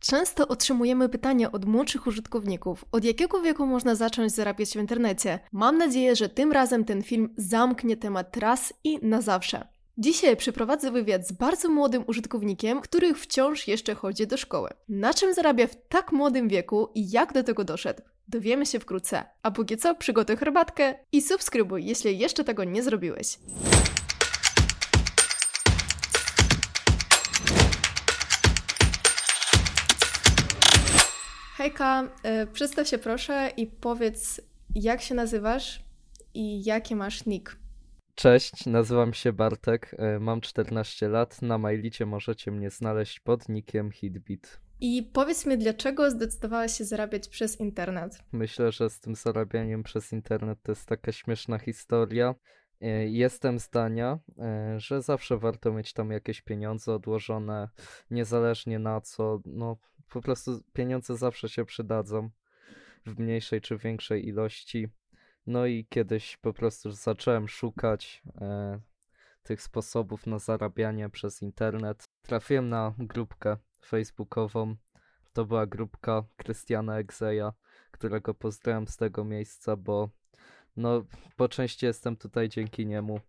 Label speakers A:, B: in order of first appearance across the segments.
A: Często otrzymujemy pytania od młodszych użytkowników, od jakiego wieku można zacząć zarabiać w internecie. Mam nadzieję, że tym razem ten film zamknie temat raz i na zawsze. Dzisiaj przeprowadzę wywiad z bardzo młodym użytkownikiem, który wciąż jeszcze chodzi do szkoły. Na czym zarabia w tak młodym wieku i jak do tego doszedł? Dowiemy się wkrótce. A póki co przygotuj herbatkę i subskrybuj, jeśli jeszcze tego nie zrobiłeś. Hejka, y, przedstaw się proszę i powiedz, jak się nazywasz i jaki masz nick.
B: Cześć, nazywam się Bartek, e, mam 14 lat. Na Majlicie możecie mnie znaleźć pod nickiem Hitbit.
A: I powiedz mi, dlaczego zdecydowałeś się zarabiać przez internet?
B: Myślę, że z tym zarabianiem przez internet to jest taka śmieszna historia. E, jestem zdania, e, że zawsze warto mieć tam jakieś pieniądze odłożone, niezależnie na co. No, po prostu pieniądze zawsze się przydadzą w mniejszej czy większej ilości. No i kiedyś po prostu zacząłem szukać e, tych sposobów na zarabianie przez internet. Trafiłem na grupkę facebookową. To była grupka Krystiana Egzeja, którego pozdrawiam z tego miejsca, bo no po części jestem tutaj dzięki niemu.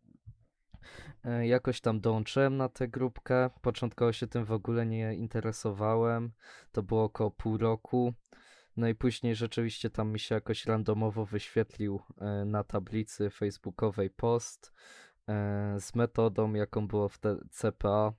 B: E, jakoś tam dołączyłem na tę grupkę. Początkowo się tym w ogóle nie interesowałem. To było około pół roku. No i później rzeczywiście tam mi się jakoś randomowo wyświetlił e, na tablicy facebookowej post e, z metodą, jaką było w CPA.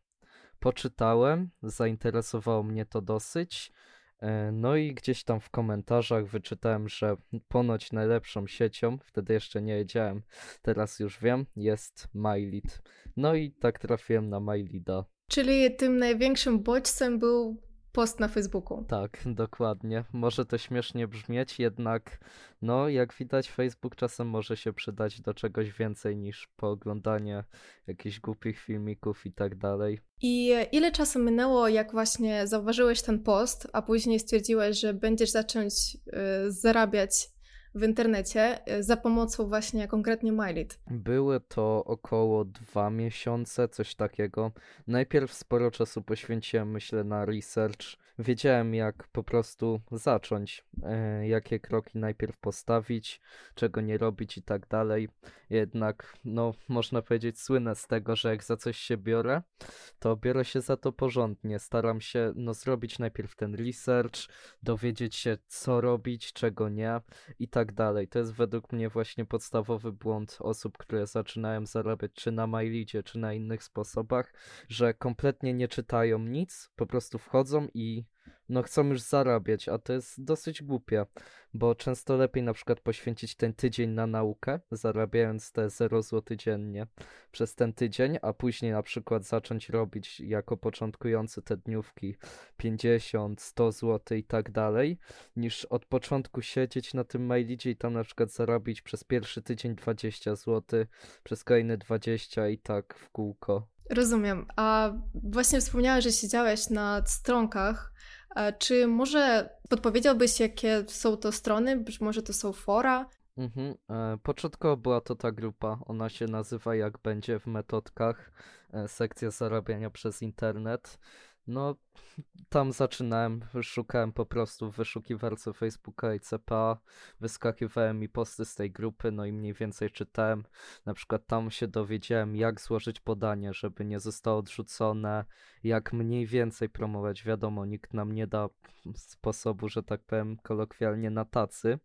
B: Poczytałem, zainteresowało mnie to dosyć. E, no i gdzieś tam w komentarzach wyczytałem, że ponoć najlepszą siecią, wtedy jeszcze nie wiedziałem, teraz już wiem, jest MyLead. No i tak trafiłem na MyLeada.
A: Czyli tym największym bodźcem był post na Facebooku.
B: Tak, dokładnie. Może to śmiesznie brzmieć, jednak no, jak widać, Facebook czasem może się przydać do czegoś więcej niż pooglądanie jakichś głupich filmików i tak dalej.
A: I ile czasu minęło, jak właśnie zauważyłeś ten post, a później stwierdziłeś, że będziesz zacząć y, zarabiać w internecie y, za pomocą właśnie konkretnie MyLead?
B: Były to około dwa miesiące, coś takiego. Najpierw sporo czasu poświęciłem, myślę, na research. Wiedziałem, jak po prostu zacząć, e, jakie kroki najpierw postawić, czego nie robić i tak dalej. Jednak, no, można powiedzieć, słynę z tego, że jak za coś się biorę, to biorę się za to porządnie. Staram się, no, zrobić najpierw ten research, dowiedzieć się, co robić, czego nie i tak dalej. To jest według mnie właśnie podstawowy błąd osób, które zaczynają zarabiać czy na MyLeadzie, czy na innych sposobach, że kompletnie nie czytają nic, po prostu wchodzą i no chcą już zarabiać, a to jest dosyć głupie, bo często lepiej na przykład poświęcić ten tydzień na naukę, zarabiając te 0 zł dziennie przez ten tydzień, a później na przykład zacząć robić jako początkujący te dniówki 50, 100 zł i tak dalej, niż od początku siedzieć na tym mailidzie i tam na przykład zarobić przez pierwszy tydzień 20 zł, przez kolejny 20 i tak w kółko.
A: Rozumiem. A właśnie wspomniałeś, że siedziałeś na stronkach. Czy może podpowiedziałbyś, jakie są to strony? Być może to są fora?
B: Mhm. E, początkowo była to ta grupa. Ona się nazywa Jak będzie w metodkach. E, sekcja zarabiania przez internet. No, tam zaczynałem, szukałem po prostu w wyszukiwarce Facebooka i CPA, wyskakiwałem mi posty z tej grupy, no i mniej więcej czytałem. Na przykład tam się dowiedziałem, jak złożyć podanie, żeby nie zostało odrzucone, jak mniej więcej promować. Wiadomo, nikt nam nie da sposobu, że tak powiem, kolokwialnie na tacy,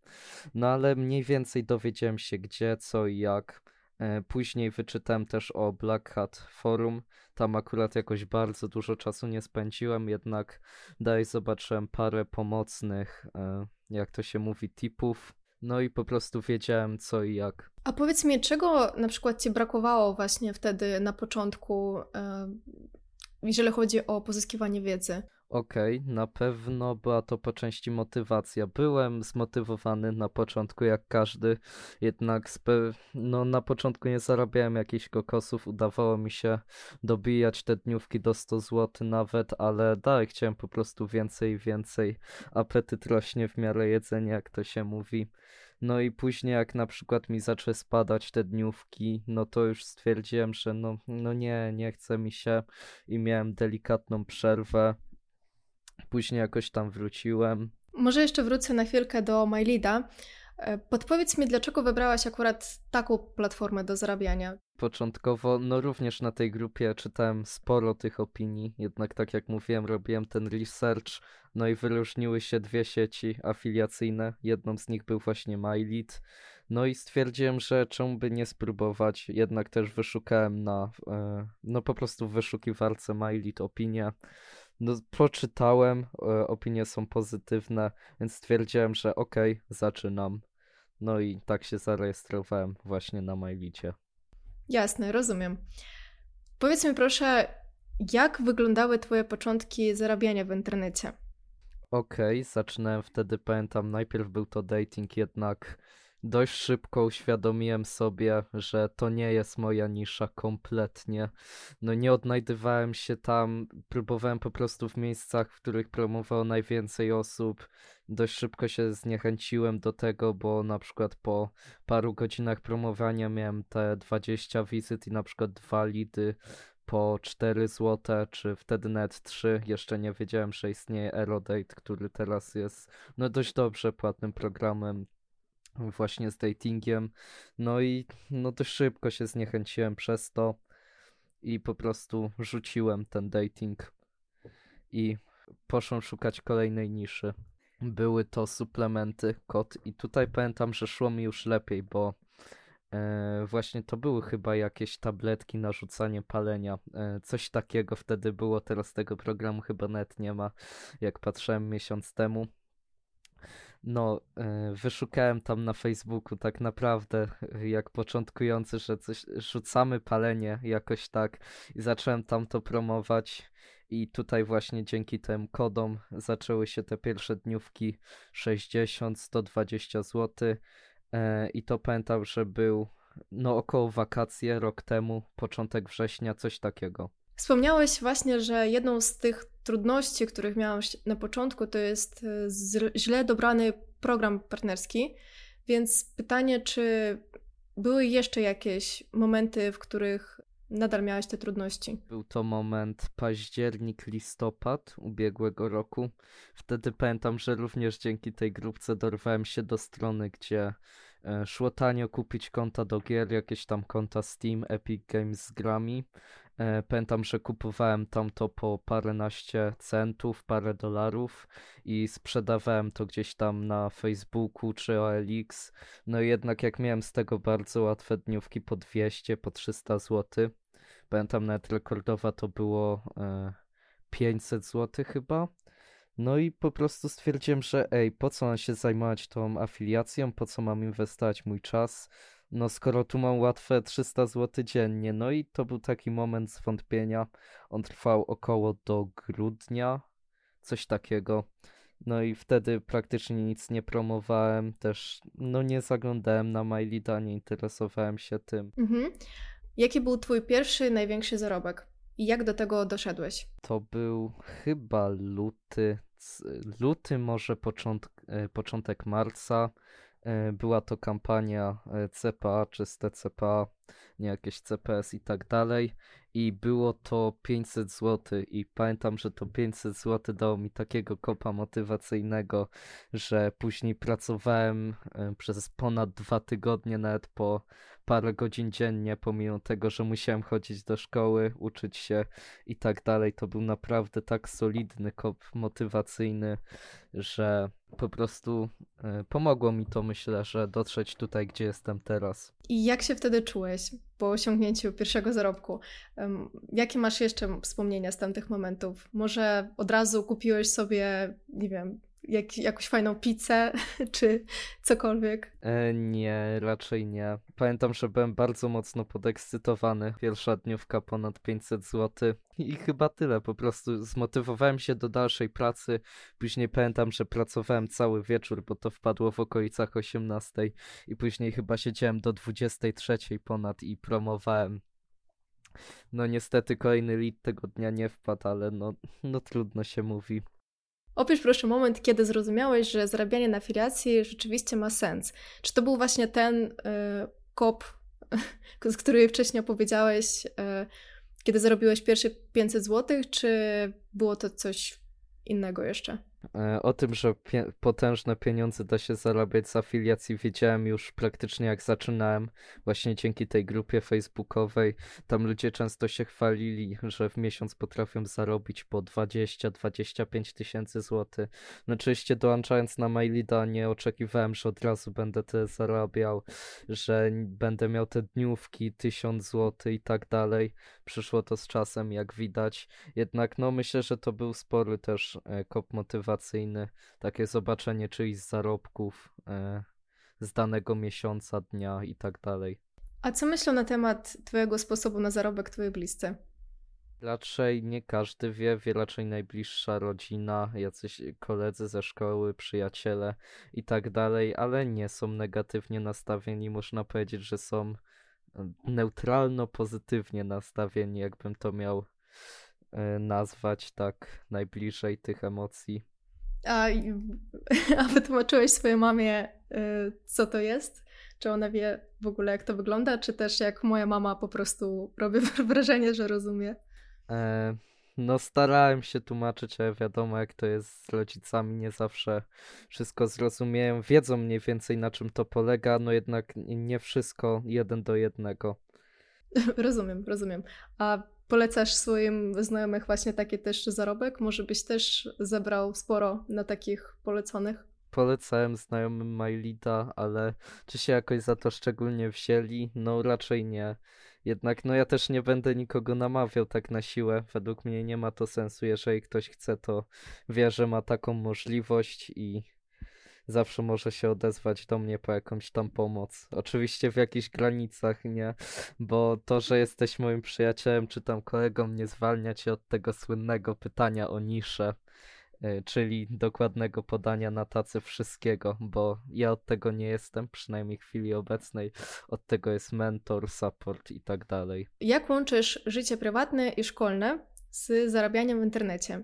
B: no ale mniej więcej dowiedziałem się gdzie, co i jak. E, później wyczytałem też o Black Hat Forum. Tam akurat jakoś bardzo dużo czasu nie spędziłem, jednak dalej zobaczyłem parę pomocnych, e, jak to się mówi, tipów. No i po prostu wiedziałem co i jak.
A: A powiedz mi, czego na przykład ci brakowało właśnie wtedy na początku, e, jeżeli chodzi o pozyskiwanie wiedzy?
B: Okej, na pewno była to po części motywacja. Byłem zmotywowany na początku, jak każdy, jednak no, na początku nie zarabiałem jakichś kokosów, udawało mi się dobijać te dniówki do 100 zł nawet, ale dalej chciałem po prostu więcej i więcej. Apetyt rośnie w miarę jedzenia, jak to się mówi. No i później jak na przykład mi zaczęły spadać te dniówki, no to już stwierdziłem, że no, no nie, nie chce mi się i miałem delikatną przerwę później jakoś tam wróciłem.
A: Może jeszcze wrócę na chwilkę do MyLeada. E, podpowiedz mi, dlaczego wybrałaś akurat taką platformę do zarabiania?
B: Początkowo, no również na tej grupie czytałem sporo tych opinii, jednak tak jak mówiłem, robiłem ten research, no i wyróżniły się dwie sieci afiliacyjne. Jedną z nich był właśnie MyLead. No i stwierdziłem, że czemu by nie spróbować. Jednak też wyszukałem na, e, no po prostu w wyszukiwarce MyLead opinie. No, poczytałem, e, opinie są pozytywne, więc stwierdziłem, że okej, okay, zaczynam. No i tak się zarejestrowałem właśnie na MyLicie.
A: Jasne, rozumiem. Powiedz mi proszę, jak wyglądały Twoje początki zarabiania w internecie?
B: Okej, okay, zaczynałem wtedy, pamiętam, najpierw był to dating, jednak dość szybko uświadomiłem sobie, że to nie jest moja nisza kompletnie. No nie odnajdywałem się tam, próbowałem po prostu w miejscach, w których promowało najwięcej osób. Dość szybko się zniechęciłem do tego, bo na przykład po paru godzinach promowania miałem te 20 wizyt i na przykład dwa lidy po 4 zł, czy wtedy nawet 3. Jeszcze nie wiedziałem, że istnieje Aerodate, który teraz jest no dość dobrze płatnym programem właśnie z datingiem. No i no dość szybko się zniechęciłem przez to i po prostu rzuciłem ten dating i poszłem szukać kolejnej niszy. Były to suplementy kot i tutaj pamiętam, że szło mi już lepiej, bo e, właśnie to były chyba jakieś tabletki na rzucanie palenia. E, coś takiego wtedy było, teraz tego programu chyba net nie ma, jak patrzyłem miesiąc temu. No, e, wyszukałem tam na Facebooku tak naprawdę, jak początkujący, że coś rzucamy palenie jakoś tak i zacząłem tam to promować. I tutaj właśnie dzięki tym kodom zaczęły się te pierwsze dniówki 60, 120 zł. I to pamiętam, że był no około wakacje rok temu, początek września, coś takiego.
A: Wspomniałeś właśnie, że jedną z tych trudności, których miałeś na początku, to jest e, źle dobrany program partnerski. Więc pytanie, czy były jeszcze jakieś momenty, w których nadal miałeś te trudności?
B: Był to moment październik, listopad ubiegłego roku. Wtedy pamiętam, że również dzięki tej grupce dorwałem się do strony, gdzie e, szło tanio kupić konta do gier, jakieś tam konta Steam, Epic Games z grami. E, pamiętam, że kupowałem tam to po paręnaście centów, parę dolarów i sprzedawałem to gdzieś tam na Facebooku czy OLX. No i jednak jak miałem z tego bardzo łatwe dniówki po 200, po 300 zł. Pamiętam nawet rekordowa to było e, 500 zł chyba. No i po prostu stwierdziłem, że ej, po co mam się zajmować tą afiliacją, po co mam inwestować mój czas, no skoro tu mam łatwe 300 zł dziennie, no i to był taki moment zwątpienia. On trwał około do grudnia, coś takiego. No i wtedy praktycznie nic nie promowałem, też no nie zaglądałem na MyLeada, nie interesowałem się tym.
A: Mhm. Jaki był twój pierwszy, największy zarobek? I jak do tego doszedłeś?
B: To był chyba luty, luty może e, początek marca. E, była to kampania e, CPA czy z TCPA, nie jakieś CPS i tak dalej. I było to 500 zł. I pamiętam, że to 500 zł dało mi takiego kopa motywacyjnego, że później pracowałem e, przez ponad dwa tygodnie, nawet po parę godzin dziennie, pomimo tego, że musiałem chodzić do szkoły, uczyć się i tak dalej. To był naprawdę tak solidny kop motywacyjny, że po prostu y, pomogło mi to, myślę, że dotrzeć tutaj, gdzie jestem teraz.
A: I jak się wtedy czułeś po osiągnięciu pierwszego zarobku? Jakie masz jeszcze wspomnienia z tamtych momentów? Może od razu kupiłeś sobie, nie wiem, jak, jakąś fajną pizzę, czy cokolwiek?
B: E, nie, raczej nie. Pamiętam, że byłem bardzo mocno podekscytowany. Pierwsza dniówka ponad 500 zł i chyba tyle. Po prostu zmotywowałem się do dalszej pracy. Później pamiętam, że pracowałem cały wieczór, bo to wpadło w okolicach 18 i później chyba siedziałem do 23 ponad i promowałem no niestety kolejny lead tego dnia nie wpadł, ale no, no trudno się mówi.
A: Opisz proszę moment, kiedy zrozumiałeś, że zarabianie na afiliacji rzeczywiście ma sens. Czy to był właśnie ten y, kop, z który wcześniej opowiedziałeś, y, kiedy zarobiłeś pierwsze 500 zł, czy było to coś innego jeszcze?
B: E, o tym, że pie potężne pieniądze da się zarabiać z afiliacji, wiedziałem już praktycznie jak zaczynałem, właśnie dzięki tej grupie facebookowej. Tam ludzie często się chwalili, że w miesiąc potrafią zarobić po 20-25 tysięcy złotych. No oczywiście dołączając na Mailida nie oczekiwałem, że od razu będę tyle zarabiał, że będę miał te dniówki, 1000 złotych i tak dalej. Przyszło to z czasem, jak widać. Jednak no myślę, że to był spory też e, kop motywacji takie zobaczenie czyichś zarobków e, z danego miesiąca, dnia i tak dalej.
A: A co myślą na temat Twojego sposobu na zarobek Twoi bliscy?
B: Raczej nie każdy wie, wie raczej najbliższa rodzina, jacyś koledzy ze szkoły, przyjaciele i tak dalej, ale nie są negatywnie nastawieni. Można powiedzieć, że są e, neutralno-pozytywnie nastawieni, jakbym to miał e, nazwać tak najbliżej tych emocji.
A: A, a wytłumaczyłeś swojej mamie, y, co to jest? Czy ona wie w ogóle, jak to wygląda? Czy też jak moja mama po prostu robi wrażenie, że rozumie?
B: E, no, starałem się tłumaczyć, ale wiadomo, jak to jest z rodzicami, nie zawsze wszystko zrozumieją. Wiedzą mniej więcej, na czym to polega, no jednak nie wszystko jeden do jednego.
A: rozumiem, rozumiem. A Polecasz swoim znajomych właśnie taki też zarobek? Może byś też zebrał sporo na takich poleconych?
B: Polecałem znajomym MyLida, ale czy się jakoś za to szczególnie wzięli? No raczej nie. Jednak no ja też nie będę nikogo namawiał tak na siłę. Według mnie nie ma to sensu. Jeżeli ktoś chce, to wie, że ma taką możliwość i zawsze może się odezwać do mnie po jakąś tam pomoc. Oczywiście w jakichś granicach, nie? Bo to, że jesteś moim przyjacielem czy tam kolegą, nie zwalnia cię od tego słynnego pytania o niszę y, czyli dokładnego podania na tacy wszystkiego, bo ja od tego nie jestem, przynajmniej w chwili obecnej. Od tego jest mentor, support i tak dalej.
A: Jak łączysz życie prywatne i szkolne z zarabianiem w internecie?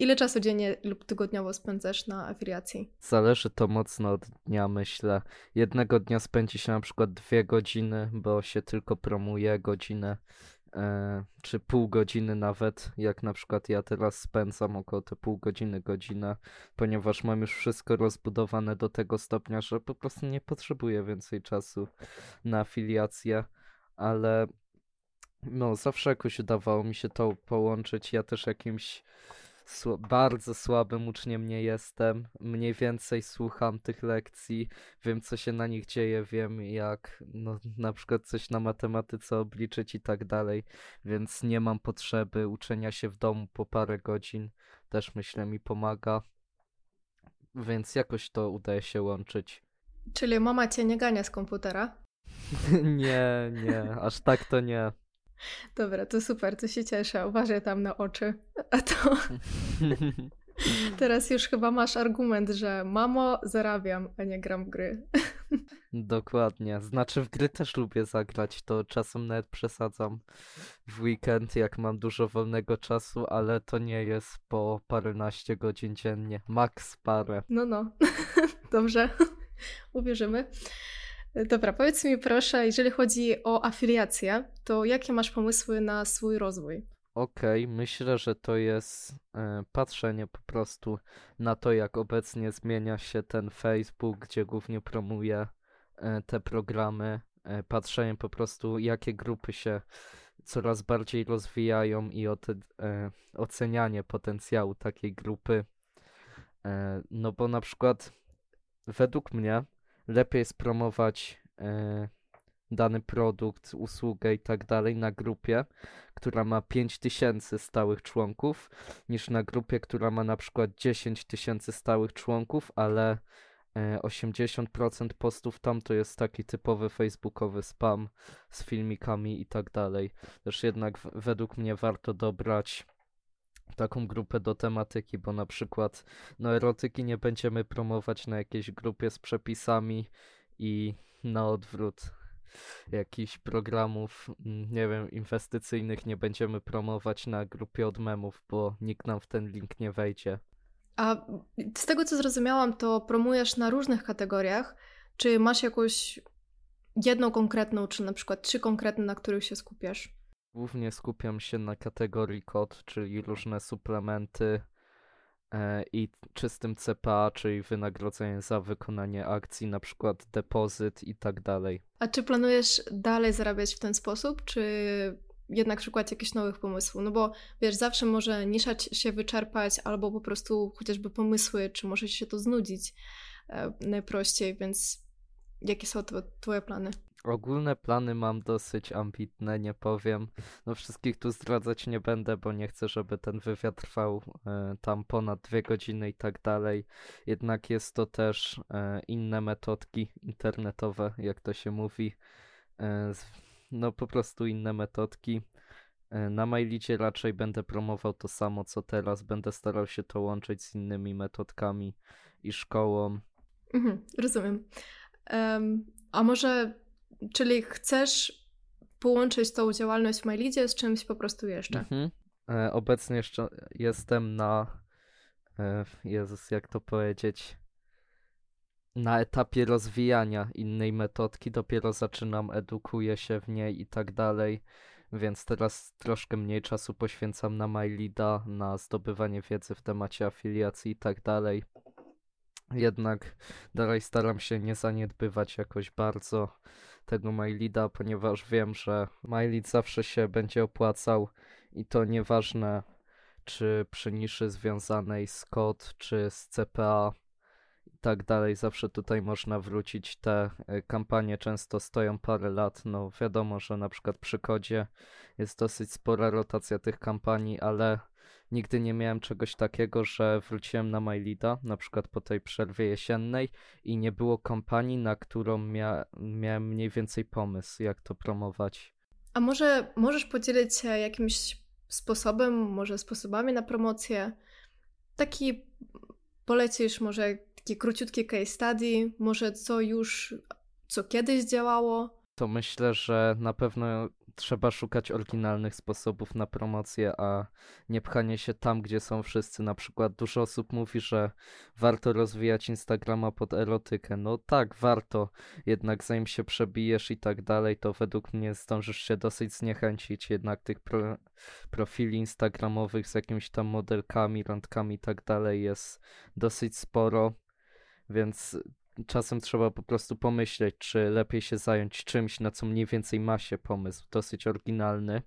A: Ile czasu dziennie lub tygodniowo spędzasz na afiliacji?
B: Zależy to mocno od dnia, myślę. Jednego dnia spędzi się na przykład dwie godziny, bo się tylko promuje godzinę, e, czy pół godziny nawet, jak na przykład ja teraz spędzam około te pół godziny, godzinę, ponieważ mam już wszystko rozbudowane do tego stopnia, że po prostu nie potrzebuję więcej czasu na afiliację, ale no zawsze jakoś udawało mi się to połączyć. Ja też jakimś bardzo słabym uczniem nie jestem. Mniej więcej słucham tych lekcji, wiem co się na nich dzieje, wiem jak no, na przykład coś na matematyce obliczyć i tak dalej, więc nie mam potrzeby uczenia się w domu po parę godzin. Też myślę mi pomaga, więc jakoś to udaje się łączyć.
A: Czyli mama cię nie gania z komputera?
B: nie, nie, aż tak to nie.
A: Dobra, to super, to się cieszę. Uważaj tam na oczy. A to. Teraz już chyba masz argument, że mamo, zarabiam, a nie gram w gry.
B: Dokładnie. Znaczy w gry też lubię zagrać, to czasem nawet przesadzam w weekend, jak mam dużo wolnego czasu, ale to nie jest po paręnaście godzin dziennie. Max parę.
A: No, no. Dobrze. Uwierzymy. Dobra, powiedz mi proszę, jeżeli chodzi o afiliację, to jakie masz pomysły na swój rozwój?
B: Okej, okay, myślę, że to jest e, patrzenie po prostu na to, jak obecnie zmienia się ten Facebook, gdzie głównie promuje te programy. E, patrzenie po prostu, jakie grupy się coraz bardziej rozwijają i e, ocenianie potencjału takiej grupy. No bo na przykład według mnie lepiej jest e, dany produkt, usługę i tak dalej na grupie, która ma 5000 stałych członków, niż na grupie, która ma na przykład 10 tysięcy stałych członków, ale 80% e, postów tam to jest taki typowy facebookowy spam z filmikami i tak dalej. Też jednak według mnie warto dobrać taką grupę do tematyki, bo na przykład no erotyki nie będziemy promować na jakiejś grupie z przepisami i na odwrót jakichś programów, mm, nie wiem, inwestycyjnych nie będziemy promować na grupie od memów, bo nikt nam w ten link nie wejdzie.
A: A z tego co zrozumiałam, to promujesz na różnych kategoriach. Czy masz jakąś jedną konkretną, czy na przykład trzy konkretne, na których się skupiasz?
B: Głównie skupiam się na kategorii kod, czyli różne suplementy, e, i czystym CPA, czyli wynagrodzenie za wykonanie akcji, na przykład depozyt i tak dalej.
A: A czy planujesz dalej zarabiać w ten sposób, czy jednak szukać jakichś nowych pomysłów? No bo wiesz, zawsze może nisza się wyczerpać, albo po prostu chociażby pomysły, czy może się to znudzić e, najprościej, więc jakie są Twoje plany?
B: Ogólne plany mam dosyć ambitne, nie powiem. No wszystkich tu zdradzać nie będę, bo nie chcę, żeby ten wywiad trwał e, tam ponad dwie godziny i tak dalej. Jednak jest to też e, inne metodki internetowe, jak to się mówi. E, no po prostu inne metodki. E, na MyLidzie raczej będę promował to samo co teraz. Będę starał się to łączyć z innymi metodkami i szkołą.
A: Mhm, rozumiem. Um, a może Czyli chcesz połączyć tą działalność w MyLeadzie z czymś po prostu jeszcze? Mhm.
B: E, obecnie jeszcze jestem na, e, Jezus, jak to powiedzieć, na etapie rozwijania innej metodki, dopiero zaczynam, edukuję się w niej i tak dalej, więc teraz troszkę mniej czasu poświęcam na MyLeada, na zdobywanie wiedzy w temacie afiliacji i tak dalej. Jednak dalej staram się nie zaniedbywać jakoś bardzo tego MyLeada, ponieważ wiem, że MyLead zawsze się będzie opłacał i to nieważne czy przy niszy związanej z kod, czy z CPA i tak dalej, zawsze tutaj można wrócić. Te e, kampanie często stoją parę lat, no wiadomo, że na przykład przy kodzie jest dosyć spora rotacja tych kampanii, ale Nigdy nie miałem czegoś takiego, że wróciłem na MyLeada, na przykład po tej przerwie jesiennej i nie było kompanii, na którą mia miałem mniej więcej pomysł, jak to promować.
A: A może możesz podzielić się jakimś sposobem, może sposobami na promocję? Taki polecisz może takie króciutkie case study, może co już, co kiedyś działało?
B: To myślę, że na pewno trzeba szukać oryginalnych sposobów na promocję, a nie pchanie się tam, gdzie są wszyscy. Na przykład dużo osób mówi, że warto rozwijać Instagrama pod erotykę. No tak, warto, jednak zanim się przebijesz i tak dalej, to według mnie zdążysz się dosyć zniechęcić. Jednak tych pro, profili instagramowych z jakimiś tam modelkami, randkami i tak dalej jest dosyć sporo. Więc czasem trzeba po prostu pomyśleć, czy lepiej się zająć czymś, na co mniej więcej ma się pomysł, dosyć oryginalny,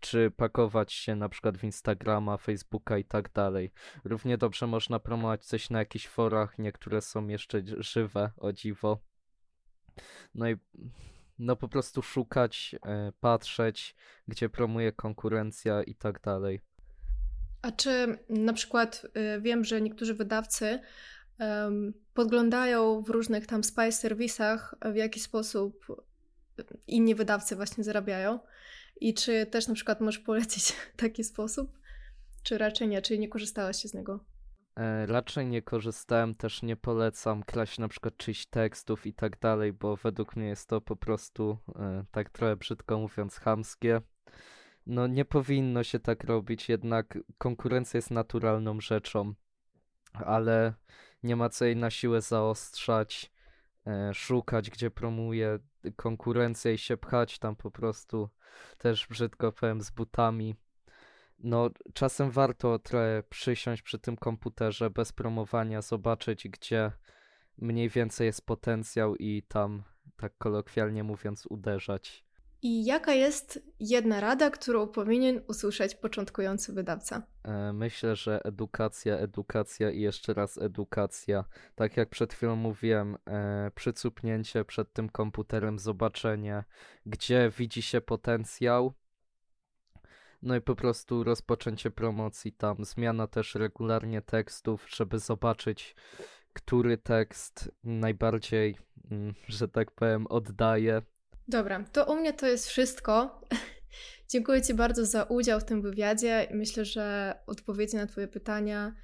B: czy pakować się na przykład w Instagrama, Facebooka i tak dalej. Równie dobrze można promować coś na jakichś forach, niektóre są jeszcze żywe, o dziwo. No i no po prostu szukać, e, patrzeć, gdzie promuje konkurencja i tak dalej.
A: A czy na przykład y, wiem, że niektórzy wydawcy podglądają w różnych tam spy serwisach, w jaki sposób inni wydawcy właśnie zarabiają. I czy też na przykład możesz polecić taki sposób, czy raczej nie, czyli nie korzystałaś się z niego?
B: E, raczej nie korzystałem, też nie polecam kraść na przykład czyjś tekstów i tak dalej, bo według mnie jest to po prostu, e, tak trochę brzydko mówiąc, chamskie. No nie powinno się tak robić, jednak konkurencja jest naturalną rzeczą, ale nie ma co jej na siłę zaostrzać, e, szukać, gdzie promuje konkurencję i się pchać tam po prostu, też brzydko powiem, z butami. No, czasem warto trochę przysiąść przy tym komputerze bez promowania, zobaczyć, gdzie mniej więcej jest potencjał i tam, tak kolokwialnie mówiąc, uderzać.
A: I jaka jest jedna rada, którą powinien usłyszeć początkujący wydawca?
B: E, myślę, że edukacja, edukacja i jeszcze raz edukacja. Tak jak przed chwilą mówiłem, e, przycupnięcie przed tym komputerem, zobaczenie, gdzie widzi się potencjał. No i po prostu rozpoczęcie promocji tam, zmiana też regularnie tekstów, żeby zobaczyć, który tekst najbardziej, mm, że tak powiem, oddaje
A: Dobra, to u mnie to jest wszystko. Dziękuję Ci bardzo za udział w tym wywiadzie. Myślę, że odpowiedzi na Twoje pytania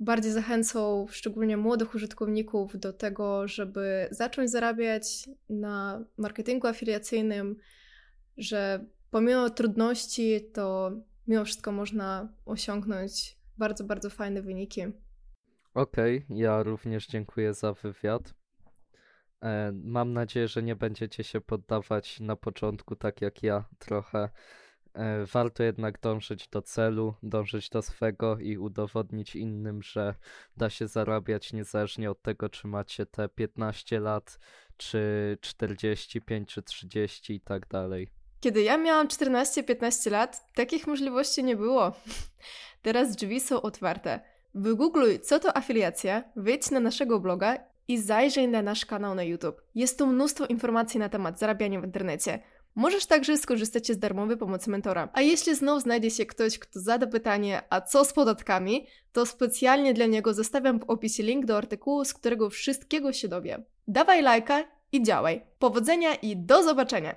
A: bardziej zachęcą szczególnie młodych użytkowników do tego, żeby zacząć zarabiać na marketingu afiliacyjnym, że pomimo trudności, to mimo wszystko można osiągnąć bardzo, bardzo fajne wyniki.
B: Okej, okay, ja również dziękuję za wywiad. E, mam nadzieję, że nie będziecie się poddawać na początku tak jak ja trochę E, Warto jednak dążyć do celu, dążyć do swego i udowodnić innym, że da się zarabiać niezależnie od tego, czy macie te 15 lat, czy 45, czy 30 i tak dalej.
A: Kiedy ja miałam 14-15 lat, takich możliwości nie było. Teraz drzwi są otwarte. Wygoogluj, co to afiliacja, wejdź na naszego bloga i zajrzyj na nasz kanał na YouTube. Jest tu mnóstwo informacji na temat zarabiania w internecie. Możesz także skorzystać z darmowej pomocy mentora. A jeśli znów znajdzie się ktoś, kto zada pytanie, a co z podatkami, to specjalnie dla niego zostawiam w opisie link do artykułu, z którego wszystkiego się dowie. Dawaj lajka i działaj. Powodzenia i do zobaczenia!